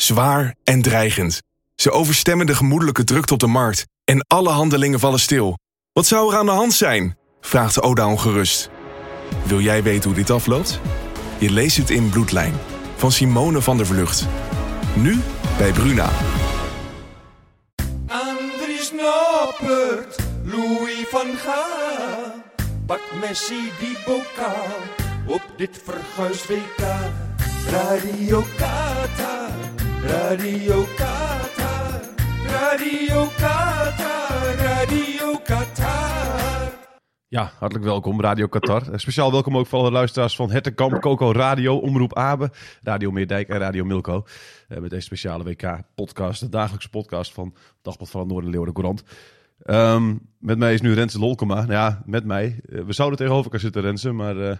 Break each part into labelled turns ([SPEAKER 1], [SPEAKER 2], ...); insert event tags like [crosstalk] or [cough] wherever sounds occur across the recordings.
[SPEAKER 1] Zwaar en dreigend. Ze overstemmen de gemoedelijke drukte op de markt. En alle handelingen vallen stil. Wat zou er aan de hand zijn? Vraagt Oda ongerust. Wil jij weten hoe dit afloopt? Je leest het in Bloedlijn. Van Simone van der Vlucht. Nu bij Bruna.
[SPEAKER 2] Andries Noppert, Louis van Gaal. Pak Messi die bokaal op dit verguisd WK. Radio Qatar, Radio Qatar, Radio Qatar, Radio Qatar.
[SPEAKER 3] Ja, hartelijk welkom, Radio Qatar. Eh, Speciaal welkom ook voor alle luisteraars van Hettenkamp, Coco Radio, Omroep Abe, Radio Meerdijk en Radio Milko. Eh, met deze speciale WK-podcast, de dagelijkse podcast van Dagblad van het Noorden Leeuwen de Courant. Ehm, met mij is nu Renze Lolkema. Nou ja, met mij. Eh, we zouden tegenover elkaar zitten, Renze, maar eh,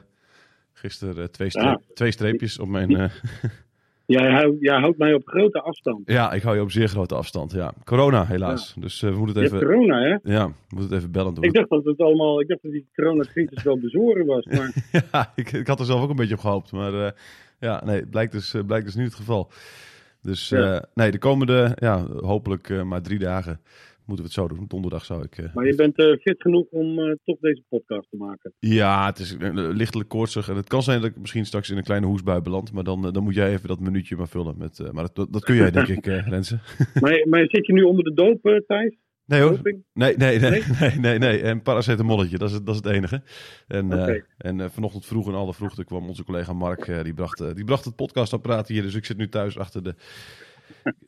[SPEAKER 3] gisteren twee, streep- twee streepjes op mijn... eh, [laughs]
[SPEAKER 4] Jij houdt, jij houdt mij op grote afstand.
[SPEAKER 3] ja, ik hou je op zeer grote afstand. Ja, corona helaas. Dus eh, we moeten
[SPEAKER 4] Je
[SPEAKER 3] het
[SPEAKER 4] hebt
[SPEAKER 3] even...
[SPEAKER 4] corona, hè?
[SPEAKER 3] Ja, we moeten het even bellen doen.
[SPEAKER 4] Ik dacht dat het allemaal, ik dacht dat die coronacrisis wel bezoren was. [laughs] Maar
[SPEAKER 3] ja, ik, ik had er zelf ook een beetje op gehoopt. Maar eh, ja, nee, blijkt dus, eh, blijkt dus niet het geval. Dus
[SPEAKER 4] Ja.
[SPEAKER 3] nee, de komende, ja, hopelijk maar drie dagen moeten we het zo doen. Donderdag zou ik... eh,
[SPEAKER 4] Maar je bent eh, fit genoeg om eh, toch deze podcast te maken.
[SPEAKER 3] Ja, het is lichtelijk koortsig. En het kan zijn dat ik misschien straks in een kleine hoesbui beland. Maar dan, dan moet jij even dat minuutje maar vullen. Met, maar dat- dat, kun jij, denk ik, Renze. [laughs]
[SPEAKER 4] maar, maar zit je nu onder de doop, Thijs?
[SPEAKER 3] Nee hoor. Nee, nee, nee, [laughs]
[SPEAKER 4] Nee?
[SPEAKER 3] nee, nee. En paracetamolletje, dat is, het- dat is het enige. En, en vanochtend vroeg in alle vroegte kwam onze collega Mark, die, bracht, die bracht het podcastapparaat hier. Dus ik zit nu thuis achter de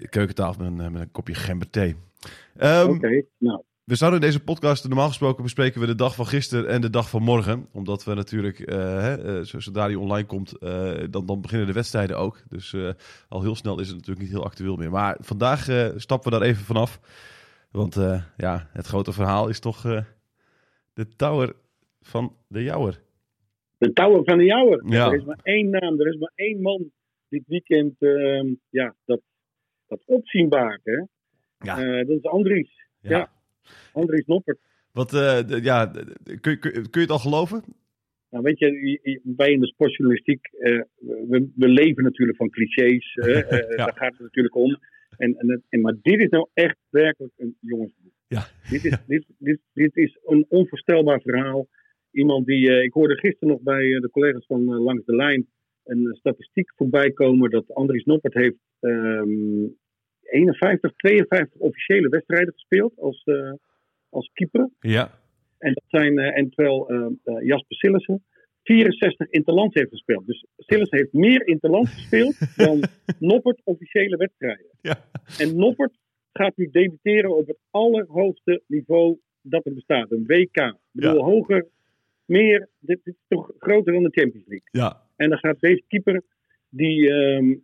[SPEAKER 3] keukentafel met een, eh, met een kopje gember thee. Ehm,
[SPEAKER 4] Oké, nou.
[SPEAKER 3] We zouden in deze podcast, normaal gesproken bespreken we de dag van gisteren en de dag van morgen. Omdat we natuurlijk, eh, hè, eh, zo- zodra die online komt, dan, dan beginnen de wedstrijden ook. Dus al heel snel is het natuurlijk niet heel actueel meer. Maar vandaag stappen we daar even vanaf. Want ja, het grote verhaal is toch de tower van de Jouwer.
[SPEAKER 4] De Tower van de Jouwer.
[SPEAKER 3] Ja.
[SPEAKER 4] Er is maar één naam, er is maar één man dit weekend ehm, ja, dat, dat opzien baart. Hè?
[SPEAKER 3] Ja.
[SPEAKER 4] Eh, dat is Andries. Ja. Andries Noppert.
[SPEAKER 3] Wat, eh, ja, kun, kun, kun je het al geloven?
[SPEAKER 4] Nou, weet je, wij in de sportjournalistiek, eh, we, we leven natuurlijk van clichés. [laughs]
[SPEAKER 3] Ja.
[SPEAKER 4] Daar gaat het natuurlijk om. En, en, en, maar dit is nou echt werkelijk een jongensboek.
[SPEAKER 3] Ja.
[SPEAKER 4] Dit is, dit, dit, dit is een onvoorstelbaar verhaal. Iemand die, ik hoorde gisteren nog bij de collega's van Langs de Lijn een statistiek voorbij komen dat Andries Noppert heeft ehm 51, 52 officiële wedstrijden gespeeld als, eh, als keeper.
[SPEAKER 3] Ja.
[SPEAKER 4] En, dat zijn, eh, en terwijl eh, Jasper Sillissen 64 interlands heeft gespeeld. Dus Sillissen heeft meer interlands gespeeld [laughs] dan Noppert officiële wedstrijden.
[SPEAKER 3] Ja.
[SPEAKER 4] En Noppert gaat nu debuteren op het allerhoogste niveau dat er bestaat. Een WK. Ik bedoel,
[SPEAKER 3] Ja.
[SPEAKER 4] hoger, meer. Dit is toch groter dan de Champions League.
[SPEAKER 3] Ja.
[SPEAKER 4] En dan gaat deze keeper, die, ehm,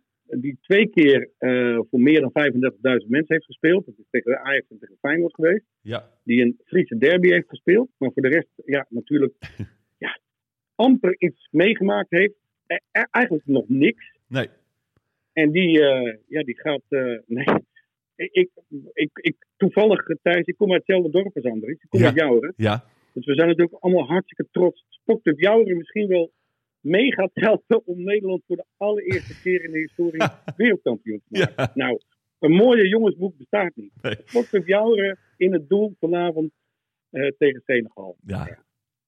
[SPEAKER 4] die twee keer eh, voor meer dan 35.000 mensen heeft gespeeld. Dat is tegen de Ajax en tegen Feyenoord geweest
[SPEAKER 3] Ja.
[SPEAKER 4] die een Friese derby heeft gespeeld. Maar voor de rest, ja, natuurlijk [laughs] ja, amper iets meegemaakt heeft. E- e- eigenlijk nog niks.
[SPEAKER 3] Nee.
[SPEAKER 4] En die, eh, ja, die gaat. eh, [laughs] nee. Ik, ik, ik, toevallig, Thijs, ik kom uit hetzelfde dorp als Andries. Ik kom
[SPEAKER 3] Ja.
[SPEAKER 4] uit Jouweren.
[SPEAKER 3] Ja.
[SPEAKER 4] Dus we zijn natuurlijk allemaal hartstikke trots. Sportclub Jouweren misschien wel mee gaat helpen om Nederland voor de allereerste keer in de historie [laughs] wereldkampioen te maken.
[SPEAKER 3] Ja.
[SPEAKER 4] Nou, een mooie jongensboek bestaat niet.
[SPEAKER 3] Nee.
[SPEAKER 4] Sportclub Jouweren in het doel vanavond eh, tegen Senegal.
[SPEAKER 3] Ja.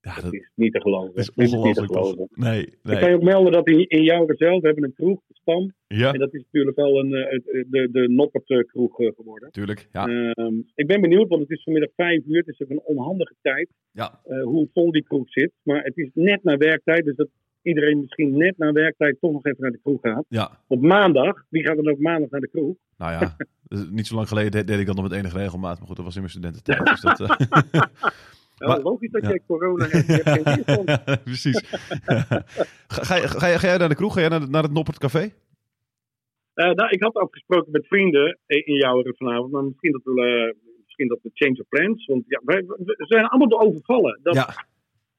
[SPEAKER 3] Ja,
[SPEAKER 4] Dat
[SPEAKER 3] dat
[SPEAKER 4] is niet te geloven.
[SPEAKER 3] is
[SPEAKER 4] Dit is niet te
[SPEAKER 3] ongelooflijk.
[SPEAKER 4] geloven.
[SPEAKER 3] Nee,
[SPEAKER 4] Ik kan
[SPEAKER 3] nee.
[SPEAKER 4] je ook melden dat in, in Jouweren zelf hebben een kroeg, de Stam.
[SPEAKER 3] Ja,
[SPEAKER 4] En dat is natuurlijk wel een, eh, het- de, de Noppert eh, kroeg eh, geworden.
[SPEAKER 3] tuurlijk. Ja.
[SPEAKER 4] Ehm, ik ben benieuwd, want het is vanmiddag vijf uur. Het is ook een onhandige tijd
[SPEAKER 3] Ja.
[SPEAKER 4] eh, hoe vol die kroeg zit. Maar het is net na werktijd, dus dat iedereen misschien net na werktijd toch nog even naar de kroeg gaat.
[SPEAKER 3] Ja.
[SPEAKER 4] Op maandag, wie gaat dan op maandag naar de kroeg?
[SPEAKER 3] Nou ja, [laughs] dus niet zo lang geleden deed, ik dat nog met enige regelmaat. Maar goed, dat was in mijn studententijd. Dus dat, [laughs] eh, Maar-
[SPEAKER 4] logisch dat
[SPEAKER 3] ja.
[SPEAKER 4] jij corona hebt. Je hebt geen [laughs]
[SPEAKER 3] precies. ga, ga, je- ga, jij naar de kroeg? Ga jij naar, naar het Noppert Café?
[SPEAKER 4] Eh, nou, ik had afgesproken met vrienden in jouw vanavond, maar misschien dat we, eh, misschien dat we change of plans. Want ja, wij, we zijn allemaal door overvallen. Dat,
[SPEAKER 3] Ja,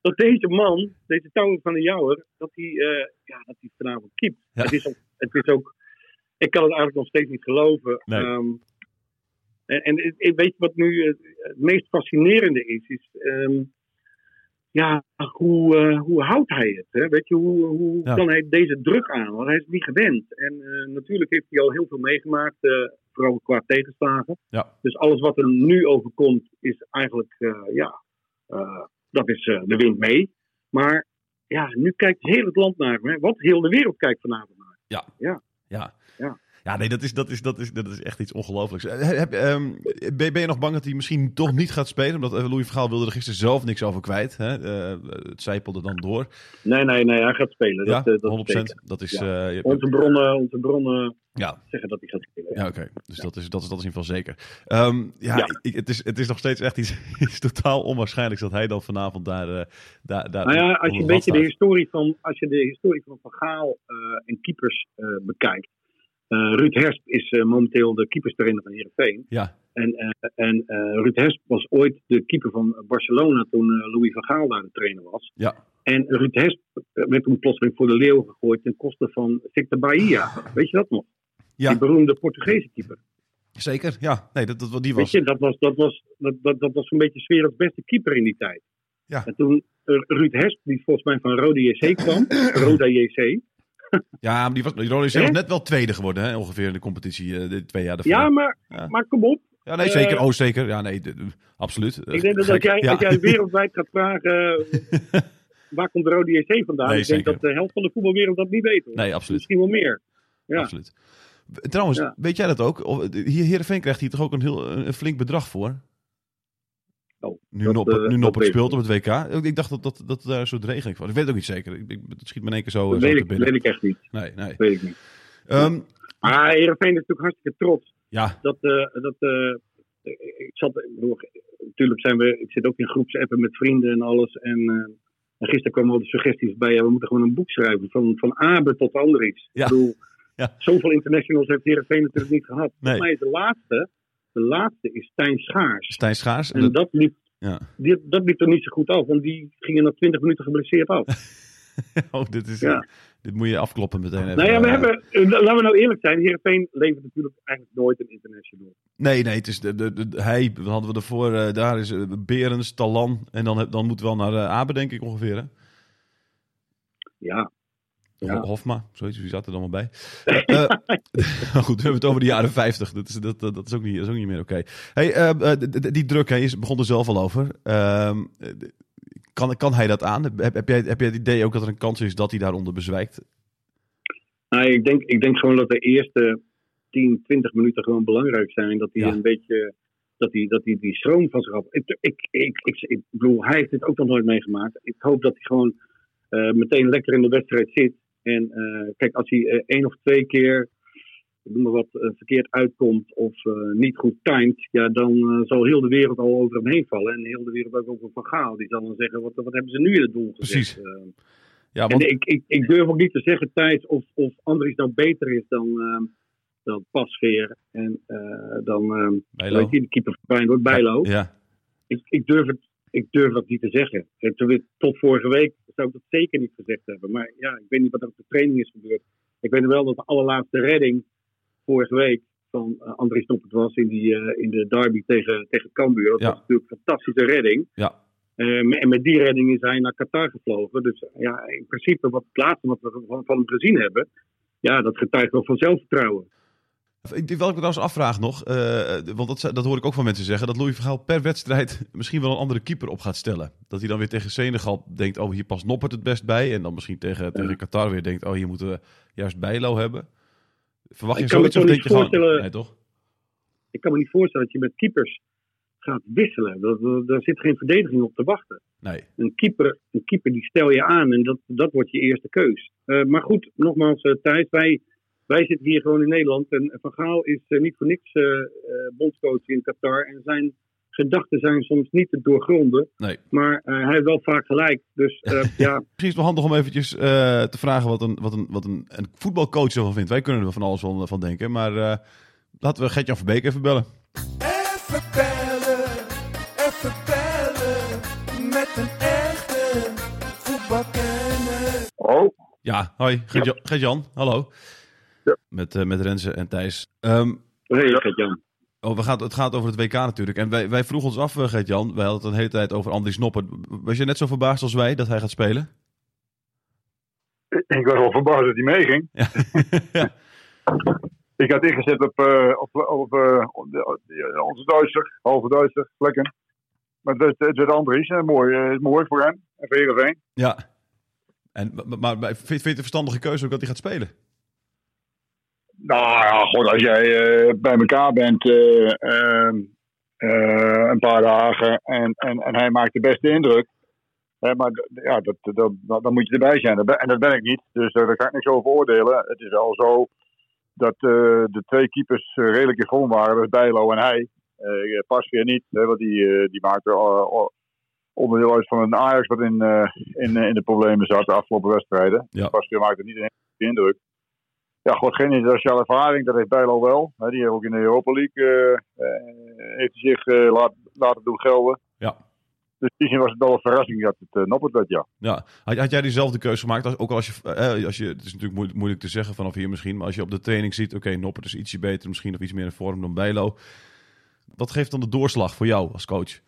[SPEAKER 4] dat deze man, deze touw van de Jouwer, dat hij, eh, ja, dat hij vanavond keept.
[SPEAKER 3] Ja.
[SPEAKER 4] Het, is ook, het is ook, ik kan het eigenlijk nog steeds niet geloven.
[SPEAKER 3] Nee.
[SPEAKER 4] Ehm, en, weet je wat nu het meest fascinerende is? is ehm, ja, hoe, eh, hoe houdt hij het? Hè? Weet je, hoe, hoe
[SPEAKER 3] Ja.
[SPEAKER 4] kan hij deze druk aan? Want hij is het niet gewend. En eh, natuurlijk heeft hij al heel veel meegemaakt, vooral qua tegenslagen.
[SPEAKER 3] ja.
[SPEAKER 4] Dus alles wat er nu overkomt is eigenlijk, ja, dat is eh, de wind mee. Maar ja, nu kijkt heel het land naar hè. Wat heel de wereld kijkt vanavond naar.
[SPEAKER 3] Ja.
[SPEAKER 4] Ja.
[SPEAKER 3] Ja.
[SPEAKER 4] Ja.
[SPEAKER 3] Ja, nee, dat is, dat is, dat is, dat is echt iets ongelooflijks. Eh, Heb, ehm, ben, ben je nog bang dat hij misschien toch niet gaat spelen? Omdat eh, Louis Vergaal wilde er gisteren zelf niks over kwijt. Hè? Eh, het zijpelde dan door.
[SPEAKER 4] Nee, nee, nee, hij gaat spelen.
[SPEAKER 3] ja,
[SPEAKER 4] dat, dat
[SPEAKER 3] 100%.
[SPEAKER 4] is zeker.
[SPEAKER 3] Dat is,
[SPEAKER 4] Ja.
[SPEAKER 3] je-
[SPEAKER 4] Onze bronnen, onze bronnen
[SPEAKER 3] ja,
[SPEAKER 4] zeggen dat hij gaat spelen.
[SPEAKER 3] ja oké. Dus dat, is, dat, is, dat is in ieder geval zeker. Ehm, ja. Ik, het, is, het is nog steeds echt iets, [laughs] iets totaal onwaarschijnlijks dat hij dan vanavond daar... eh, daar, daar
[SPEAKER 4] Nou ja, als je een beetje de historie van, als je de historie van Van Gaal eh, en keepers bekijkt. Eh, Ruud Hersp is eh, momenteel de keeperstrainer van Heerenveen.
[SPEAKER 3] Ja,
[SPEAKER 4] En, eh, en Ruud Hersp was ooit de keeper van Barcelona toen Louis van Gaal daar de trainer was.
[SPEAKER 3] ja,
[SPEAKER 4] En Ruud Hersp werd toen plotseling voor de leeuw gegooid ten koste van Victor Bahia. [laughs] Weet je dat nog?
[SPEAKER 3] ja
[SPEAKER 4] Die beroemde Portugese keeper.
[SPEAKER 3] zeker. Ja, nee, dat, dat, die
[SPEAKER 4] Weet
[SPEAKER 3] was...
[SPEAKER 4] je, dat was, dat was, dat, dat, dat was een beetje 's werelds beste keeper in die tijd.
[SPEAKER 3] Ja.
[SPEAKER 4] En toen Ruud Hersp, die volgens mij van Rode JC kwam, [coughs] Roda JC.
[SPEAKER 3] Ja, maar die was, Ronnie is zelfs
[SPEAKER 4] Hè?
[SPEAKER 3] net wel tweede geworden, hè, ongeveer in de competitie, eh, de twee jaar daarvoor.
[SPEAKER 4] Ja, maar,
[SPEAKER 3] Ja.
[SPEAKER 4] maar kom op.
[SPEAKER 3] Ja, nee, zeker.
[SPEAKER 4] Eh,
[SPEAKER 3] oh, zeker. Ja, nee, absoluut.
[SPEAKER 4] Ik denk dat als [laughs] jij,
[SPEAKER 3] Ja.
[SPEAKER 4] als jij [laughs] wereldwijd gaat vragen, [laughs] waar komt de Rode JC vandaan?
[SPEAKER 3] Nee,
[SPEAKER 4] ik denk dat de helft van de voetbalwereld dat niet weet. hoor.
[SPEAKER 3] Nee, absoluut.
[SPEAKER 4] Misschien wel meer. Ja.
[SPEAKER 3] absoluut. Trouwens,
[SPEAKER 4] Ja.
[SPEAKER 3] weet jij dat ook? Hier Heerenveen krijgt hier toch ook een, heel, een flink bedrag voor? Nu
[SPEAKER 4] dat,
[SPEAKER 3] Noppert,
[SPEAKER 4] eh,
[SPEAKER 3] nu
[SPEAKER 4] dat
[SPEAKER 3] speelt op het WK. Ik, dacht dat, dat, dat daar een soort regeling was. Ik weet het ook niet zeker. Ik, ik, het schiet me in één keer zo, eh,
[SPEAKER 4] Dat
[SPEAKER 3] zo
[SPEAKER 4] weet ik,
[SPEAKER 3] binnen.
[SPEAKER 4] weet ik echt niet.
[SPEAKER 3] Nee, nee.
[SPEAKER 4] Weet ik niet.
[SPEAKER 3] Ehm,
[SPEAKER 4] Maar Heerenveen is natuurlijk hartstikke trots.
[SPEAKER 3] ja,
[SPEAKER 4] Dat, eh, dat, eh, ik, zat, ik bedoel, natuurlijk zijn we, ik zit ook in groepsappen met vrienden en alles. En, eh, en gisteren kwamen al de suggesties bij, ja, we moeten gewoon een boek schrijven. Van, van Abe tot Andries.
[SPEAKER 3] Ja.
[SPEAKER 4] Ik bedoel, [laughs]
[SPEAKER 3] Ja.
[SPEAKER 4] zoveel internationals heeft Heerenveen natuurlijk niet gehad.
[SPEAKER 3] Nee.
[SPEAKER 4] Volgens mij is de laatste, de laatste is Stijn Schaars.
[SPEAKER 3] Stijn Schaars.
[SPEAKER 4] En dat liep,
[SPEAKER 3] Ja.
[SPEAKER 4] die, dat liep er niet zo goed af, want die gingen na 20 minuten geblesseerd af. [laughs]
[SPEAKER 3] oh, dit, is,
[SPEAKER 4] Ja.
[SPEAKER 3] dit moet je afkloppen meteen even.
[SPEAKER 4] nou ja, we hebben, eh, laten we nou eerlijk zijn, Heerenveen levert natuurlijk eigenlijk nooit een international.
[SPEAKER 3] Nee, nee, het is de, de, de- hij, hadden we ervoor, eh, daar is eh, Berens, Talan. En dan, dan moeten we wel naar Abe, denk ik ongeveer. Hè?
[SPEAKER 4] Ja, Ja.
[SPEAKER 3] Ho- Hofma, zoiets, wie zat er dan wel bij? Maar [laughs] [laughs] goed, we hebben het over de jaren 50. Dat is, dat, dat, is, ook, niet, dat is ook niet meer oké. Hey, eh, eh, die druk, hè, je begon er zelf al over. Ehm, eh, kan, kan hij dat aan? Heb, heb, jij, heb jij het idee ook dat er een kans is dat hij daaronder bezwijkt?
[SPEAKER 4] Nou, ik, denk, ik denk gewoon dat de eerste 10, 20 minuten gewoon belangrijk zijn. Dat hij
[SPEAKER 3] Ja.
[SPEAKER 4] een beetje. Dat hij, dat hij die stroom van zich af. Ik, ik, ik, ik, ik bedoel, hij heeft dit ook nog nooit meegemaakt. Ik hoop dat hij gewoon meteen lekker in de wedstrijd zit. En eh, kijk, als hij eh, één of twee keer. Noem maar wat eh, verkeerd uitkomt of niet goed timed, ja, dan zal heel de wereld al over hem heen vallen. En heel de wereld ook over Van Gaal. Die zal dan zeggen: wat, wat hebben ze nu in het doel gezet?
[SPEAKER 3] Precies. Ja, want,
[SPEAKER 4] en ik, ik, ik durf ook niet te zeggen, Thijs, of, of Andries nou beter is dan, ehm dan Pasveer en dan,
[SPEAKER 3] Bijlo.
[SPEAKER 4] weet je, de keeper van Feyenoord, Bijlo.
[SPEAKER 3] Ja,
[SPEAKER 4] Ik, ik, durf het, ik durf dat niet te zeggen. Tot vorige week zou ik dat zeker niet gezegd hebben. Maar ja, ik weet niet wat er op de training is gebeurd. Ik weet wel dat de allerlaatste redding vorige week van uh, Andries Noppert was in, die, eh, in de derby tegen, tegen Cambuur. Dat
[SPEAKER 3] Ja.
[SPEAKER 4] was natuurlijk een fantastische redding.
[SPEAKER 3] ja,
[SPEAKER 4] Eh, en met die redding is hij naar Qatar gevlogen. Dus ja, in principe, wat het laatste wat we van, van hem gezien hebben, ja, dat getuigt wel van zelfvertrouwen.
[SPEAKER 3] Ik, wat ik me trouwens afvraag nog, eh, want dat, dat hoor ik ook van mensen zeggen, dat Louis van Gaal per wedstrijd [laughs] misschien wel een andere keeper op gaat stellen. Dat hij dan weer tegen Senegal denkt, oh hier past Noppert het best bij. En dan misschien tegen, tegen Qatar weer denkt, oh hier moeten we juist Bijlo hebben. Verwacht je
[SPEAKER 4] Ik me
[SPEAKER 3] zoiets of denk je gewoon... Nee toch?
[SPEAKER 4] Ik kan me niet voorstellen dat je met keepers gaat wisselen. Dat- Daar zit geen verdediging op te wachten.
[SPEAKER 3] Nee.
[SPEAKER 4] Een keeper, een keeper die stel je aan en dat, dat wordt je eerste keus. Eh, maar goed, nogmaals, eh, Thijs, wij, wij zitten hier gewoon in Nederland. En Van Gaal is eh, niet voor niks eh, eh, bondscoach in Qatar. En zijn gedachten zijn soms niet te doorgronden.
[SPEAKER 3] Nee.
[SPEAKER 4] Maar eh, hij heeft wel vaak gelijk. Dus eh, [laughs] ja,
[SPEAKER 3] Misschien is het wel handig om eventjes eh, te vragen wat, een, wat, een, wat een, een voetbalcoach ervan vindt. Wij kunnen er van alles van, van denken. Maar eh, laten we Gert-Jan Verbeek even bellen.
[SPEAKER 2] Even bellen, even bellen. Met een echte voetbalkenner.
[SPEAKER 5] Oh,
[SPEAKER 3] Ja, hoi. Gert-Jan, Gert-Jan, hallo.
[SPEAKER 5] Ja.
[SPEAKER 3] Met, eh, met Renze en Thijs. Ehm,
[SPEAKER 4] hey, Gert-Jan.
[SPEAKER 3] oh, we gaan, het gaat over het WK natuurlijk. En wij, wij vroegen ons af, eh, Gert-Jan. Wij hadden het een hele tijd over Andries Noppen. Was je net zo verbaasd als wij dat hij gaat spelen?
[SPEAKER 5] ik was wel verbaasd dat hij meeging.
[SPEAKER 3] Ja. [laughs] ja.
[SPEAKER 5] Ik had ingezet op, eh, op, op onze Duitser, halve Duitser, Vlekken. Maar het, het werd Andries, mooi, mooi voor hem en voor Heerenveen.
[SPEAKER 3] ja. En, maar, maar, vind je het een verstandige keuze ook dat hij gaat spelen?
[SPEAKER 5] Nou ja, god, als jij eh, bij elkaar bent eh, ehm, eh, een paar dagen en, en, en hij maakt de beste indruk. Hè, maar ja, dat, dat, dat- dan moet je erbij zijn. En dat ben ik niet, dus daar kan ik niks over oordelen. Het is wel zo dat de twee keepers redelijk in vorm waren. Dat is Bijlo en hij. Pas weer niet, hè, want die, die maakte onderdeel uit van een Ajax wat in, in, in de problemen zat de afgelopen wedstrijden.
[SPEAKER 3] Ja.
[SPEAKER 5] Pas weer maakte niet een indruk. Ja, goed, geen internationale ervaring, dat heeft Bijlo wel. Die heeft ook in de Europa League eh, eh, heeft zich eh, laat, laten doen gelden.
[SPEAKER 3] Ja.
[SPEAKER 5] Dus die was het wel een verrassing dat het uh, Noppert werd, ja.
[SPEAKER 3] Ja, had, had jij diezelfde keuze gemaakt? Als, ook al als je, eh, als je, het is natuurlijk moeilijk, moeilijk te zeggen vanaf hier misschien, maar als je op de training ziet, oké, Noppert is ietsje beter misschien of iets meer in vorm dan Bijlo. Wat geeft dan de doorslag voor jou als coach?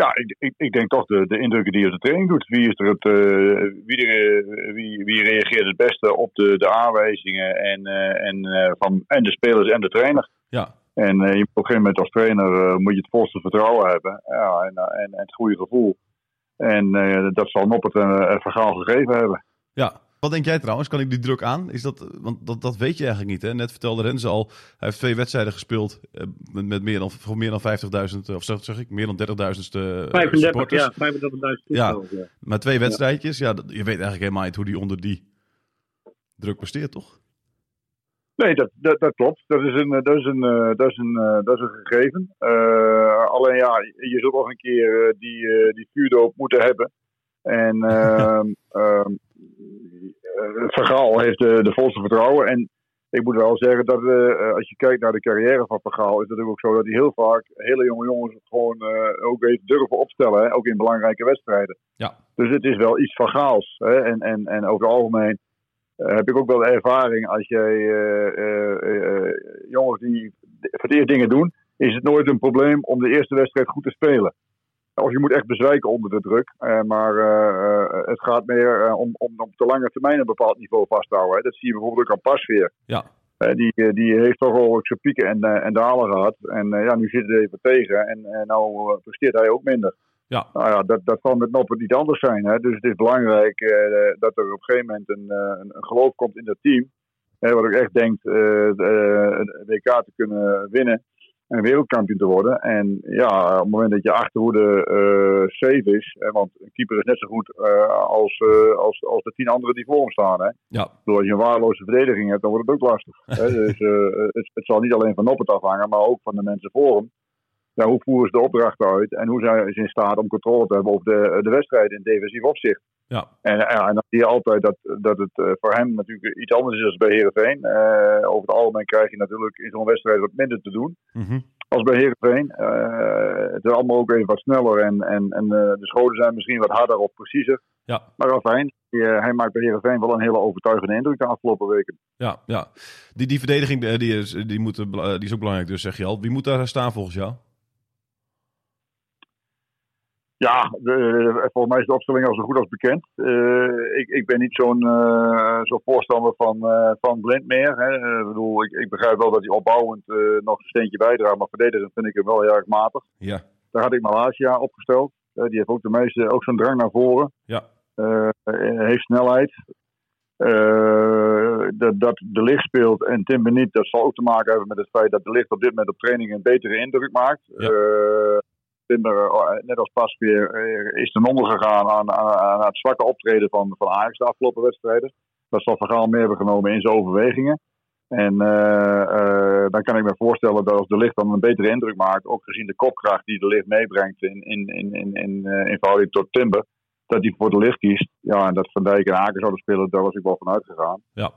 [SPEAKER 5] Ja, ik, ik, ik denk toch de, de indrukken die je op de training doet. Wie, is er het, eh, wie, eh, wie, wie reageert het beste op de, de aanwijzingen en, eh, en, van, en de spelers en de trainer.
[SPEAKER 3] Ja,
[SPEAKER 5] En je moet op een gegeven moment als trainer moet je het volste vertrouwen hebben ja, en, en, en het goede gevoel. En dat zal Noppert een, een verhaal gegeven hebben.
[SPEAKER 3] ja. Wat denk jij trouwens? Kan ik die druk aan? Is dat, want dat, dat weet je eigenlijk niet. Hè? Net vertelde Renze al, hij heeft twee wedstrijden gespeeld eh, met, met meer dan, voor meer dan 50.000, of zeg, zeg ik, meer dan 30.000 uh,
[SPEAKER 4] 35,
[SPEAKER 3] supporters.
[SPEAKER 4] ja, 35.000 toeschouwers. Ja.
[SPEAKER 3] Maar twee wedstrijdjes, ja, dat- je weet eigenlijk helemaal niet hoe die onder die druk presteert, toch?
[SPEAKER 5] Nee, dat, dat, dat klopt. Dat is een, eh, dat is een, eh, dat is een, eh, dat is een gegeven. Eh, alleen ja, je zult nog een keer eh, die, eh, die vuurdoop moeten hebben. En [laughs] eh, Vergaal heeft de, de volste vertrouwen. En ik moet wel zeggen dat eh, als je kijkt naar de carrière van Vergaal, is het natuurlijk ook zo dat hij heel vaak hele jonge jongens gewoon eh, ook heeft durven opstellen. Hè? Ook in belangrijke wedstrijden.
[SPEAKER 3] Ja.
[SPEAKER 5] Dus het is wel iets van Gaals. Hè? En, en, en over het algemeen eh, heb ik ook wel de ervaring als jij eh, eh, eh, jongens die voor het eerst dingen doen, is het nooit een probleem om de eerste wedstrijd goed te spelen. Of je moet echt bezwijken onder de druk. eh, maar eh, eh, het gaat meer om, om op de lange termijn een bepaald niveau vast te houden. Hè. Dat zie je bijvoorbeeld ook aan Pasveer.
[SPEAKER 3] Ja.
[SPEAKER 5] Die, die heeft toch al zijn pieken en, en dalen gehad. En ja, nu zit het even tegen. En uh, nou presteert hij ook minder.
[SPEAKER 3] Ja.
[SPEAKER 5] Nou ja, dat, dat kan met Noppen niet anders zijn. Hè. Dus het is belangrijk dat er op een gegeven moment een, een, een geloof komt in dat team. Hè, wat ook echt denkt de WK te kunnen winnen. En wereldkampioen te worden. En ja, op het moment dat je achterhoede uh, safe is. Hè, want een keeper is net zo goed uh, als, uh, als, als de tien anderen die voor hem staan. Hè.
[SPEAKER 3] Ja.
[SPEAKER 5] Dus als je een waardeloze verdediging hebt, dan wordt het ook lastig. [laughs] hè. Dus het, het, zal niet alleen van Noppert afhangen, maar ook van de mensen voor hem. Ja, hoe voeren ze de opdrachten uit en hoe zijn ze in staat om controle te hebben over de, de wedstrijd in defensief opzicht.
[SPEAKER 3] Ja.
[SPEAKER 5] En, ja, en dan zie je altijd dat, dat het uh, voor hem natuurlijk iets anders is dan bij Heerenveen. Uh, over het algemeen krijg je natuurlijk in zo'n wedstrijd wat minder te doen
[SPEAKER 3] mm -hmm.
[SPEAKER 5] als bij Heerenveen. Uh, het is allemaal ook even wat sneller en, en, en de schoten zijn misschien wat harder of preciezer.
[SPEAKER 3] Ja.
[SPEAKER 5] Maar afijn, hij maakt bij Heerenveen wel een hele overtuigende indruk de afgelopen weken.
[SPEAKER 3] Ja, ja. Die, die verdediging die is, die, moet, die is ook belangrijk dus, zeg je al. Wie moet daar staan volgens jou?
[SPEAKER 5] Ja, de, volgens mij is de opstelling al zo goed als bekend. Uh, ik, ik ben niet zo'n uh, zo voorstander van, uh, van Blind meer. Hè. Ik, bedoel, ik, ik, begrijp wel dat hij opbouwend nog een steentje bijdraagt, maar verdedigend vind ik hem wel heel erg matig.
[SPEAKER 3] Ja.
[SPEAKER 5] Daar had ik Malasia opgesteld. die heeft ook de meeste, ook zo'n drang naar voren.
[SPEAKER 3] Ja.
[SPEAKER 5] heeft snelheid. dat, dat de licht speelt en Tim Beniet, dat zal ook te maken hebben met het feit dat de licht op dit moment op training een betere indruk maakt.
[SPEAKER 3] Ja.
[SPEAKER 5] Timber, net als pas weer, is ten onder gegaan aan, aan, het zwakke optreden van, van Ajax de afgelopen wedstrijden. Dat zal Van meer hebben genomen in zijn overwegingen. En eh, eh, dan kan ik me voorstellen dat als de licht dan een betere indruk maakt, ook gezien de kopkracht die de licht meebrengt in, in, in, in, eh, in verhouding tot Timber, dat hij voor de licht kiest. Ja, en dat Van Dijk en Haken zouden spelen, daar was ik wel van uitgegaan.
[SPEAKER 3] Ja.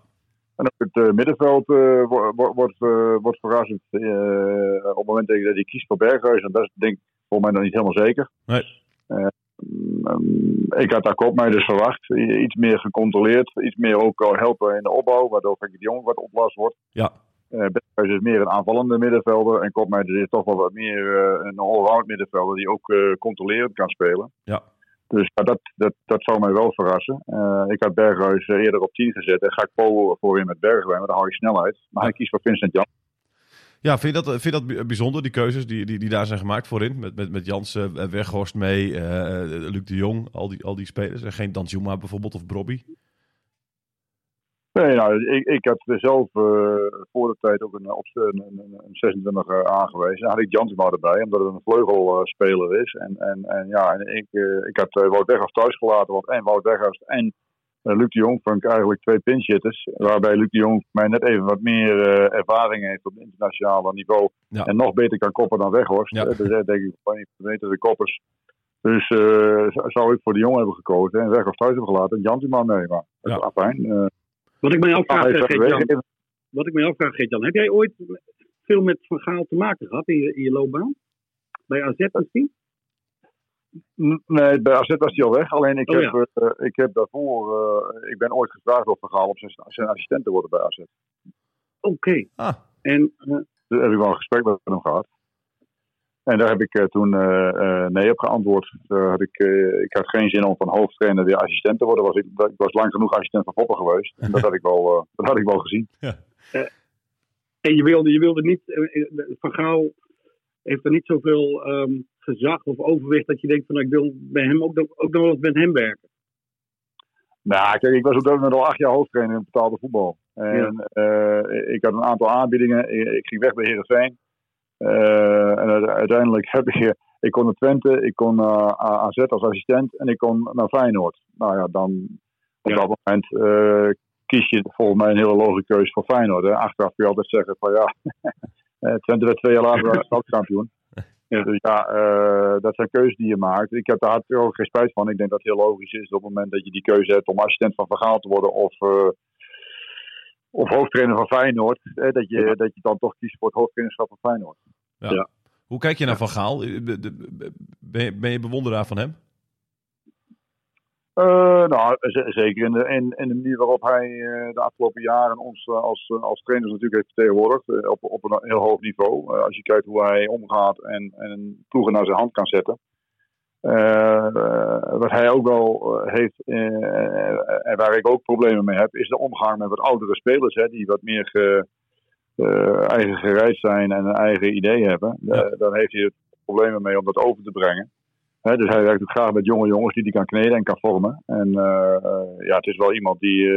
[SPEAKER 5] En ook het eh, middenveld eh, wo- wo- wordt, eh, wordt verrassend op het moment dat hij kiest voor Berghuis. En dat is denk ik voor mij nog niet helemaal zeker.
[SPEAKER 3] Nee.
[SPEAKER 5] Eh, mm, ik had daar Koopmeijer dus verwacht. Iets meer gecontroleerd. Iets meer ook helpen in de opbouw. Waardoor Frenkie de Jong wat oplast wordt.
[SPEAKER 3] Ja.
[SPEAKER 5] Berghuis is meer een aanvallende middenvelder. En Koopmeijer is toch wel wat meer eh, een all-round middenvelder. Die ook eh, controlerend kan spelen.
[SPEAKER 3] Ja.
[SPEAKER 5] Dus ja, dat, dat, dat zou mij wel verrassen. Eh, ik had Berghuis eh, eerder op 10 gezet. En ga ik Paul voorin met Bergwijn. Maar dan hou je snelheid. Maar hij kiest voor Vincent Jan.
[SPEAKER 3] Ja, vind je dat, vind je dat bij- bijzonder, die keuzes die, die, die daar zijn gemaakt voorin? Met, met, met Jansen, eh, Weghorst mee, Luc de Jong, al die, al die spelers. En geen Danjuma bijvoorbeeld of Brobby.
[SPEAKER 5] Nee, nou, ik, ik had zelf eh, voor de tijd ook een, op een, een, een 26 eh, aangewezen. Dan had ik Jansma erbij, omdat het een vleugelspeler is. En, en, en ja, en ik, eh, ik had eh, Wout Weghorst thuis gelaten, want en Wout Weghorst en eh, Luc de Jong vond ik eigenlijk twee pinchitters. Waarbij Luc de Jong mij net even wat meer eh, ervaring heeft op het internationale niveau.
[SPEAKER 3] Ja.
[SPEAKER 5] En nog beter kan koppen dan Weghorst.
[SPEAKER 3] Ja.
[SPEAKER 5] Eh, Dus eh, denk ik, van een van de betere koppers. Dus eh, zou ik voor de Jong hebben gekozen en Weghorst thuis hebben gelaten. En Jansma mee, maar dat
[SPEAKER 3] Ja.
[SPEAKER 5] afijn.
[SPEAKER 4] Wat ik mij afvraag,
[SPEAKER 5] hij
[SPEAKER 4] eh, Geert-Jan,
[SPEAKER 5] weggegeven.
[SPEAKER 4] wat ik mij afvraag, Geert-Jan, heb jij ooit veel met Van Gaal te maken gehad in je, in je loopbaan? Bij AZ misschien?
[SPEAKER 5] Nee, bij AZ was hij al weg. Alleen ik,
[SPEAKER 4] Oh,
[SPEAKER 5] heb, eh, ik heb daarvoor, eh, ik ben ooit gevraagd door Van Gaal om zijn, zijn assistent te worden bij AZ.
[SPEAKER 4] Oké.
[SPEAKER 3] Ah,
[SPEAKER 4] En eh,
[SPEAKER 5] Daar heb ik wel een gesprek met hem gehad. En daar heb ik eh, toen eh, eh, nee op geantwoord. Daar had ik, eh, ik had geen zin om van hoofdtrainer weer assistent te worden. Was ik, ik was lang genoeg assistent van Foppen geweest. En dat had ik wel, eh, dat had ik wel gezien.
[SPEAKER 4] En je wilde, je wilde niet, Van Gaal heeft er niet zoveel ehm, gezag of overwicht dat je denkt van nou, ik wil bij hem ook, nog- ook nog wel eens met hem werken.
[SPEAKER 5] Nou, kijk, ik was op dat moment al acht jaar hoofdtrainer in betaalde voetbal. En eh, ik had een aantal aanbiedingen. Ik, ik ging weg bij Heerenveen. Eh en uite- uiteindelijk heb eh, Ik kon naar Twente, ik kon naar AZ als assistent en ik kon naar Feyenoord. Nou ja, dan op
[SPEAKER 4] Ja.
[SPEAKER 5] dat moment eh, kies je volgens mij een hele logische keuze voor Feyenoord. Hè. Achteraf kun je altijd zeggen van ja, [laughs] eh, Twente werd twee jaar later stadskampioen. [laughs]
[SPEAKER 4] Ja.
[SPEAKER 5] Dus ja, dat zijn keuzes die je maakt. Ik heb daar ook geen spijt van. Ik denk dat het heel logisch is op het moment dat je die keuze hebt om assistent van Vergaal te worden of, of hoofdtrainer van Feyenoord. Eh, dat, je, dat je dan toch kiest voor het hoofdtrainerschap van Feyenoord.
[SPEAKER 3] ja.
[SPEAKER 4] Ja.
[SPEAKER 3] Hoe kijk je naar Van Gaal? Ben je, ben je bewonderaar van hem?
[SPEAKER 5] Eh, nou, zeker in de, in, in de manier waarop hij eh, de afgelopen jaren ons eh, als, als trainers natuurlijk heeft vertegenwoordigd. op, op een heel hoog niveau. Eh, als je kijkt hoe hij omgaat en, en ploegen naar zijn hand kan zetten. Eh, eh, wat hij ook wel eh, heeft en waar ik ook problemen mee heb, is de omgang met wat oudere spelers. Hè, die wat meer ge, eigen gereid zijn en een eigen idee hebben.
[SPEAKER 3] Ja.
[SPEAKER 5] Dan heeft hij er problemen mee om dat over te brengen. Hè, dus hij werkt ook graag met jonge jongens die hij kan kneden en kan vormen. En ja, het is wel iemand die,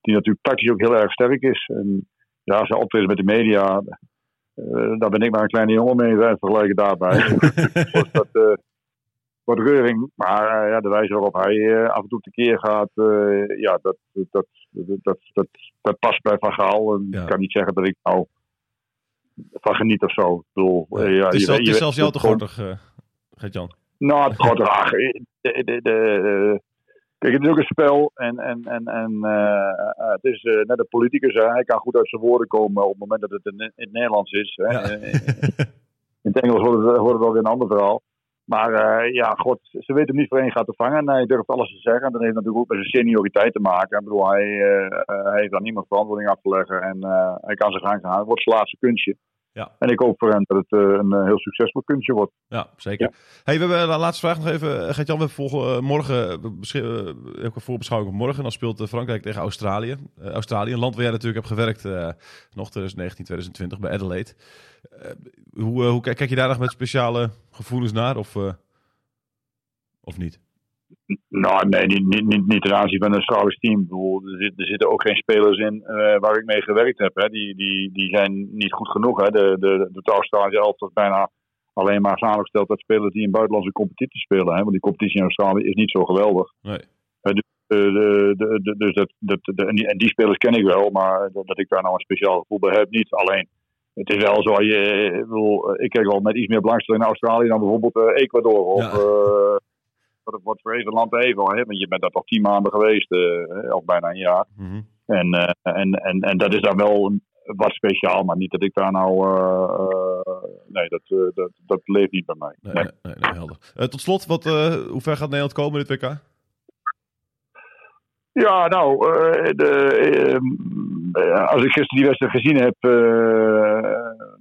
[SPEAKER 5] die natuurlijk tactisch ook heel erg sterk is. En ja, hij optreedt met de media, daar ben ik maar een kleine jongen mee vergelijken daarbij. [laughs] dus dat wat reuring. Maar eh, ja, de wijze waarop hij eh, af en toe tekeer gaat, eh, ja, dat, dat, dat, dat, dat, past bij Van Gaal. En. Ik kan niet zeggen dat ik nou van geniet of zo. Ik bedoel, ja,
[SPEAKER 3] het is,
[SPEAKER 5] je
[SPEAKER 3] is zelfs jou te gortig, Gert-Jan.
[SPEAKER 5] nou, het gaat graag. Kijk, het is ook een spel. En, en, en, en het is net een politicus. Hè. Hij kan goed uit zijn woorden komen op het moment dat het in, in het Nederlands is. Hè.
[SPEAKER 3] Ja.
[SPEAKER 5] In het Engels wordt het, wordt het wel weer een ander verhaal. Maar eh, ja, god, ze weten hem niet voor één gaat te vangen. En hij durft alles te zeggen. En dat heeft natuurlijk ook met zijn senioriteit te maken. Ik bedoel, hij, eh, eh, hij heeft aan niemand verantwoording af te leggen. En hij kan zijn gang gaan. Het wordt zijn laatste kunstje.
[SPEAKER 3] Ja.
[SPEAKER 5] En ik hoop voor hem dat het eh, een eh, heel succesvol kunstje wordt.
[SPEAKER 3] Ja, zeker. Hey, we hebben de laatste vraag nog even. Eh, Gert-Jan, we volgen eh, morgen, eh, eh, ook een voorbeschouwing op morgen. Dan speelt eh, Frankrijk tegen Australië. Eh, Australië, een land waar jij natuurlijk hebt gewerkt, eh, nog 2019, 2020 bij Adelaide. Eh, hoe, eh, hoe kijk je daar nog met speciale gevoelens naar of, eh, of niet?
[SPEAKER 5] Nou, nee, niet, niet, niet, ten aanzien van een Australisch team. Ik bedoel, er, zit, er zitten ook geen spelers in eh, waar ik mee gewerkt heb. Hè. Die, die, die zijn niet goed genoeg. Hè. De, de, de Australische elftal is bijna alleen maar samengesteld uit spelers die in buitenlandse competitie spelen. Hè. Want die competitie in Australië is niet zo geweldig.
[SPEAKER 3] Nee.
[SPEAKER 5] Eh, dus de, de, de- dus dat, dat, de- en, die, en die spelers ken ik wel, maar dat, dat ik daar nou een speciaal gevoel bij heb, niet. Alleen, het is wel zo, je, ik, bedoel, ik kijk wel met iets meer belangstelling naar Australië dan bijvoorbeeld eh, Ecuador. Of
[SPEAKER 3] Ja.
[SPEAKER 5] eh, wat, wat voor even land even, hè, want je bent daar toch tien maanden geweest, eh, of bijna een jaar.
[SPEAKER 3] Mhm.
[SPEAKER 5] En, eh, en, en, en dat is dan wel wat speciaal, maar niet dat ik daar nou. eh, nee, dat, dat, dat leeft niet bij mij.
[SPEAKER 3] Nee,
[SPEAKER 5] Nee.
[SPEAKER 3] nee, nee, nee, helder. Tot slot, wat, hoe ver gaat Nederland komen in dit WK?
[SPEAKER 5] Ja, nou, de, als ik gisteren die wedstrijd gezien heb,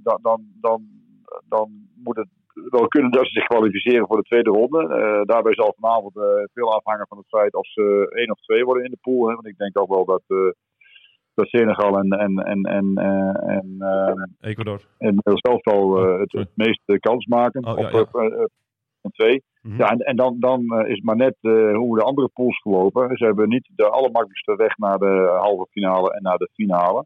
[SPEAKER 5] dan, dan, dan, dan moet het wel kunnen dat ze zich kwalificeren voor de tweede ronde. Eh, daarbij zal vanavond eh, veel afhangen van het feit of ze één of twee worden in de pool. Hè, want ik denk ook wel dat, eh, dat Senegal en, en, en, en, en,
[SPEAKER 3] Ecuador.
[SPEAKER 5] en zelf al het, het meeste kans maken.
[SPEAKER 3] Oh, ja,
[SPEAKER 5] Of,
[SPEAKER 3] ja.
[SPEAKER 5] een twee.
[SPEAKER 3] Mhm.
[SPEAKER 5] Ja, en, en dan, dan is maar net hoe de andere pools gelopen. Ze hebben niet de allermakkelijkste weg naar de halve finale en naar de finale.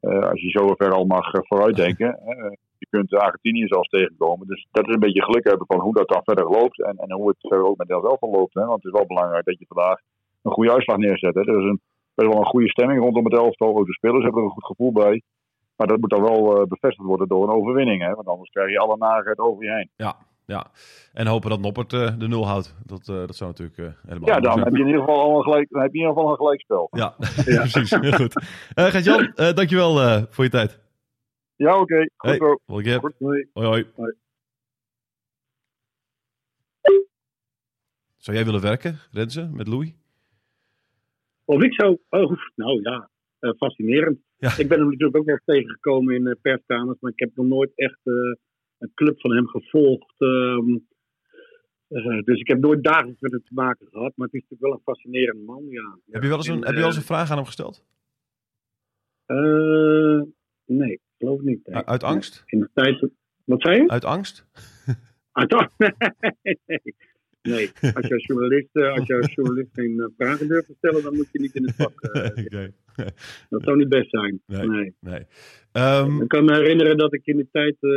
[SPEAKER 5] Als je zo ver al mag vooruitdenken. [laughs] je kunt Argentinië zelfs tegenkomen. Dus dat is een beetje geluk hebben van hoe dat dan verder loopt. En, en hoe het verder ook met zelf al loopt. Hè. Want het is wel belangrijk dat je vandaag een goede uitslag neerzet. Hè. Er is een, best wel een goede stemming rondom het elftal. Ook de spelers hebben er een goed gevoel bij. Maar dat moet dan wel eh, bevestigd worden door een overwinning. Hè. Want anders krijg je alle narigheid over je heen.
[SPEAKER 3] Ja, ja. En hopen dat Noppert eh, de nul houdt. Dat, eh, dat zou natuurlijk eh, helemaal
[SPEAKER 5] Ja, dan heb je in ieder geval al een, gelijk, dan heb je in ieder geval een gelijkspel.
[SPEAKER 3] Ja, [laughs] precies. Heel goed. Gert-Jan, eh, dankjewel voor je tijd.
[SPEAKER 5] Ja, oké. Goed
[SPEAKER 3] Hey,
[SPEAKER 5] zo.
[SPEAKER 4] Goed, hoi.
[SPEAKER 3] Hoi. Zou jij willen werken, Renze, met Louis?
[SPEAKER 4] Of ik zo, oh, nou ja, eh, fascinerend.
[SPEAKER 3] Ja.
[SPEAKER 4] Ik ben hem natuurlijk ook wel eens tegengekomen in eh, perskamers, maar ik heb nog nooit echt eh, een club van hem gevolgd. ehm, eh, dus ik heb nooit dagelijks met hem te maken gehad, maar het is natuurlijk wel een fascinerend man, ja.
[SPEAKER 3] Heb je wel eens een,
[SPEAKER 4] En,
[SPEAKER 3] heb je wel eens een vraag aan hem gesteld?
[SPEAKER 4] nee, geloof niet.
[SPEAKER 3] Uit angst?
[SPEAKER 4] In de tijd, wat zei je?
[SPEAKER 3] Uit angst? [laughs]
[SPEAKER 4] Uit angst? nee. Nee, als je als journalist, eh, als je als journalist geen eh, vragen durft te stellen, dan moet je niet in het vak. eh, [laughs] dat zou niet best zijn.
[SPEAKER 3] Nee.
[SPEAKER 4] nee.
[SPEAKER 3] Nee. Ehm,
[SPEAKER 4] Ik kan me herinneren dat ik in die tijd eh,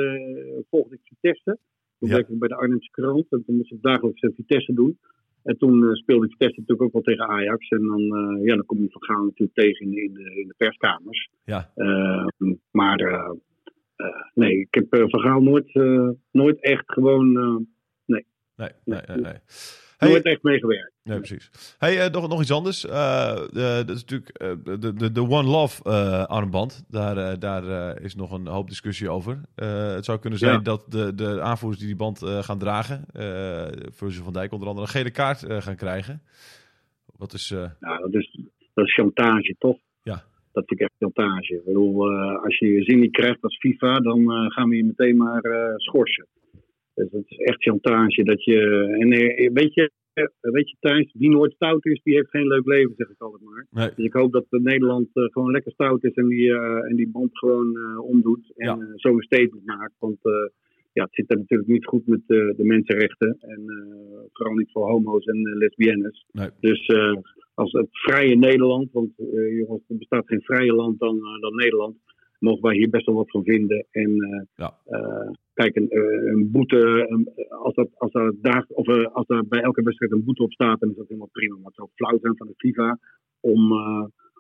[SPEAKER 4] volgde ik Vitesse. Toen
[SPEAKER 3] Ja.
[SPEAKER 4] werkte ik bij de Arnhemse krant. En toen moest ik dagelijks Vitesse doen. En toen eh, speelde Vitesse natuurlijk ook wel tegen Ajax. En dan, eh, ja, dan kom je van Gaal natuurlijk tegen in, de, in de perskamers.
[SPEAKER 3] ja,
[SPEAKER 4] Eh, maar eh, nee, ik heb van Gaal nooit, nooit echt gewoon...
[SPEAKER 3] nee, nee, nee. nee.
[SPEAKER 4] Nooit
[SPEAKER 3] Hey,
[SPEAKER 4] echt meegewerkt.
[SPEAKER 3] nee, precies. Hey, eh, nog, nog iets anders. Eh, eh, dat is natuurlijk eh, de, de, de One Love eh, armband. Daar, eh, daar eh, is nog een hoop discussie over. Eh, het zou kunnen zijn
[SPEAKER 4] Ja.
[SPEAKER 3] dat de, de aanvoerders die die band eh, gaan dragen, eh Virgil van Dijk onder andere, een gele kaart eh, gaan krijgen. Wat is... eh,
[SPEAKER 4] Nou, dat is, dat is chantage, toch?
[SPEAKER 3] Ja.
[SPEAKER 4] Dat vind ik echt chantage. Ik bedoel, eh, als je je zin niet krijgt als FIFA, dan eh, gaan we je meteen maar eh, schorsen. Dus dat is echt chantage. Dat je, en eh, weet je, eh, weet je Thijs, wie nooit stout is, die heeft geen leuk leven, zeg ik altijd maar.
[SPEAKER 3] nee,
[SPEAKER 4] Dus ik hoop dat Nederland eh, gewoon lekker stout is en die, en die band gewoon omdoet. En
[SPEAKER 3] Ja.
[SPEAKER 4] zo een statement maakt. Want ja, het zit er natuurlijk niet goed met de mensenrechten. En vooral niet voor homo's en lesbiennes.
[SPEAKER 3] nee.
[SPEAKER 4] Dus als het vrije Nederland, want jongens, er bestaat geen vrije land dan, dan Nederland, mogen wij hier best wel wat van vinden. En eh,
[SPEAKER 3] Ja.
[SPEAKER 4] eh, kijk, een, eh, een boete, een- als, dat, als, daar daar, of, als daar bij elke wedstrijd een boete op staat, dan is dat helemaal prima. Maar het zou flauw zijn van de FIFA om,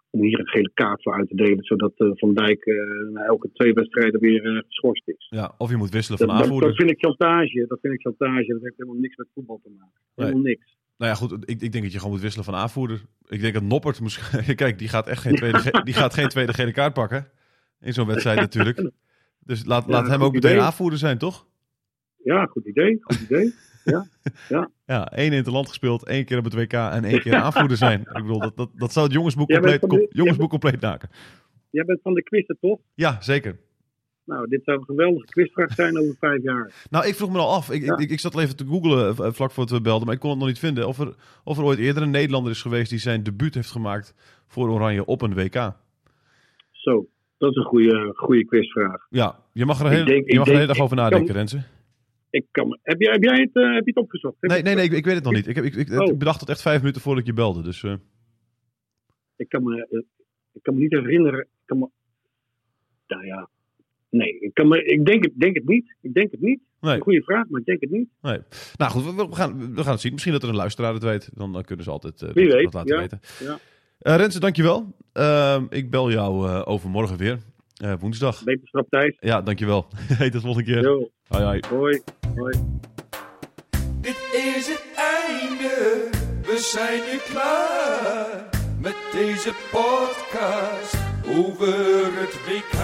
[SPEAKER 4] om hier een gele kaart voor uit te delen, zodat Van Dijk na elke twee wedstrijden weer geschorst is.
[SPEAKER 3] Ja, of je moet wisselen van
[SPEAKER 4] Dat, dat,
[SPEAKER 3] aanvoerder.
[SPEAKER 4] dat vind ik chantage. Dat vind ik chantage. Dat heeft helemaal niks met voetbal te maken. Helemaal niks.
[SPEAKER 3] Nou ja, goed, ik, ik denk dat je gewoon moet wisselen van aanvoerder. Ik denk dat Noppert moest... [laughs] Kijk, die gaat echt geen tweede, die gaat geen tweede gele kaart pakken. In zo'n wedstrijd natuurlijk. [laughs] Dus laat,
[SPEAKER 4] Ja,
[SPEAKER 3] laat hem ook meteen aanvoerder zijn, toch?
[SPEAKER 4] Ja, goed idee. Goed idee. [laughs]
[SPEAKER 3] Ja, één in het land gespeeld, één keer op het WK en één keer aanvoerder zijn. Ik bedoel, dat, dat, dat zou het jongensboek compleet,
[SPEAKER 4] van de-
[SPEAKER 3] com- jongensboek compleet maken.
[SPEAKER 4] Jij bent van de quizzen, toch?
[SPEAKER 3] Ja, zeker.
[SPEAKER 4] Nou, dit zou een geweldige quizvraag zijn over vijf jaar.
[SPEAKER 3] Nou, ik vroeg me al af. Ik,
[SPEAKER 4] Ja.
[SPEAKER 3] ik, ik zat al even te googlen eh, vlak voor we belden, maar ik kon het nog niet vinden. Of er, of er ooit eerder een Nederlander is geweest die zijn debuut heeft gemaakt voor Oranje op een WK.
[SPEAKER 4] Zo, dat is een goede, goede quizvraag.
[SPEAKER 3] Ja, je mag er, hele-
[SPEAKER 4] denk-
[SPEAKER 3] je mag er een hele dag over nadenken,
[SPEAKER 4] kan-
[SPEAKER 3] Renze.
[SPEAKER 4] Ik kan, heb, jij, heb jij het, eh, heb je het opgezocht? Heb
[SPEAKER 3] Nee, nee, nee, ik, ik weet het nog niet. Ik, heb, ik, ik,
[SPEAKER 4] Oh.
[SPEAKER 3] ik bedacht het echt vijf minuten voordat ik je belde. Dus eh,
[SPEAKER 4] Ik kan me, eh, ik kan me niet herinneren. Ik kan me, nou ja, Nee, ik, kan me, ik denk, het, denk het niet. Ik denk het niet.
[SPEAKER 3] Nee.
[SPEAKER 4] Goede vraag, maar ik denk het niet.
[SPEAKER 3] Nee. Nou goed, we, we gaan, we gaan het zien. Misschien dat er een luisteraar het weet. Dan, dan kunnen ze altijd
[SPEAKER 4] Wie
[SPEAKER 3] dat,
[SPEAKER 4] weet,
[SPEAKER 3] dat laten
[SPEAKER 4] ja.
[SPEAKER 3] weten.
[SPEAKER 4] Ja.
[SPEAKER 3] Eh Renze, dankjewel. Ehm ik bel jou eh, overmorgen weer. Eh, woensdag.
[SPEAKER 4] Beterschap Thijs.
[SPEAKER 3] Ja, dankjewel. [laughs] Hey, tot de volgende keer. Hoi.
[SPEAKER 4] hoi. hoi.
[SPEAKER 2] Dit is het einde, we zijn nu klaar met deze podcast over het WK.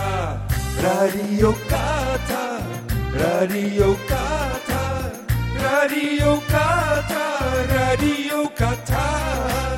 [SPEAKER 2] Radio Qatar, Radio Qatar, Radio Qatar, Radio Qatar.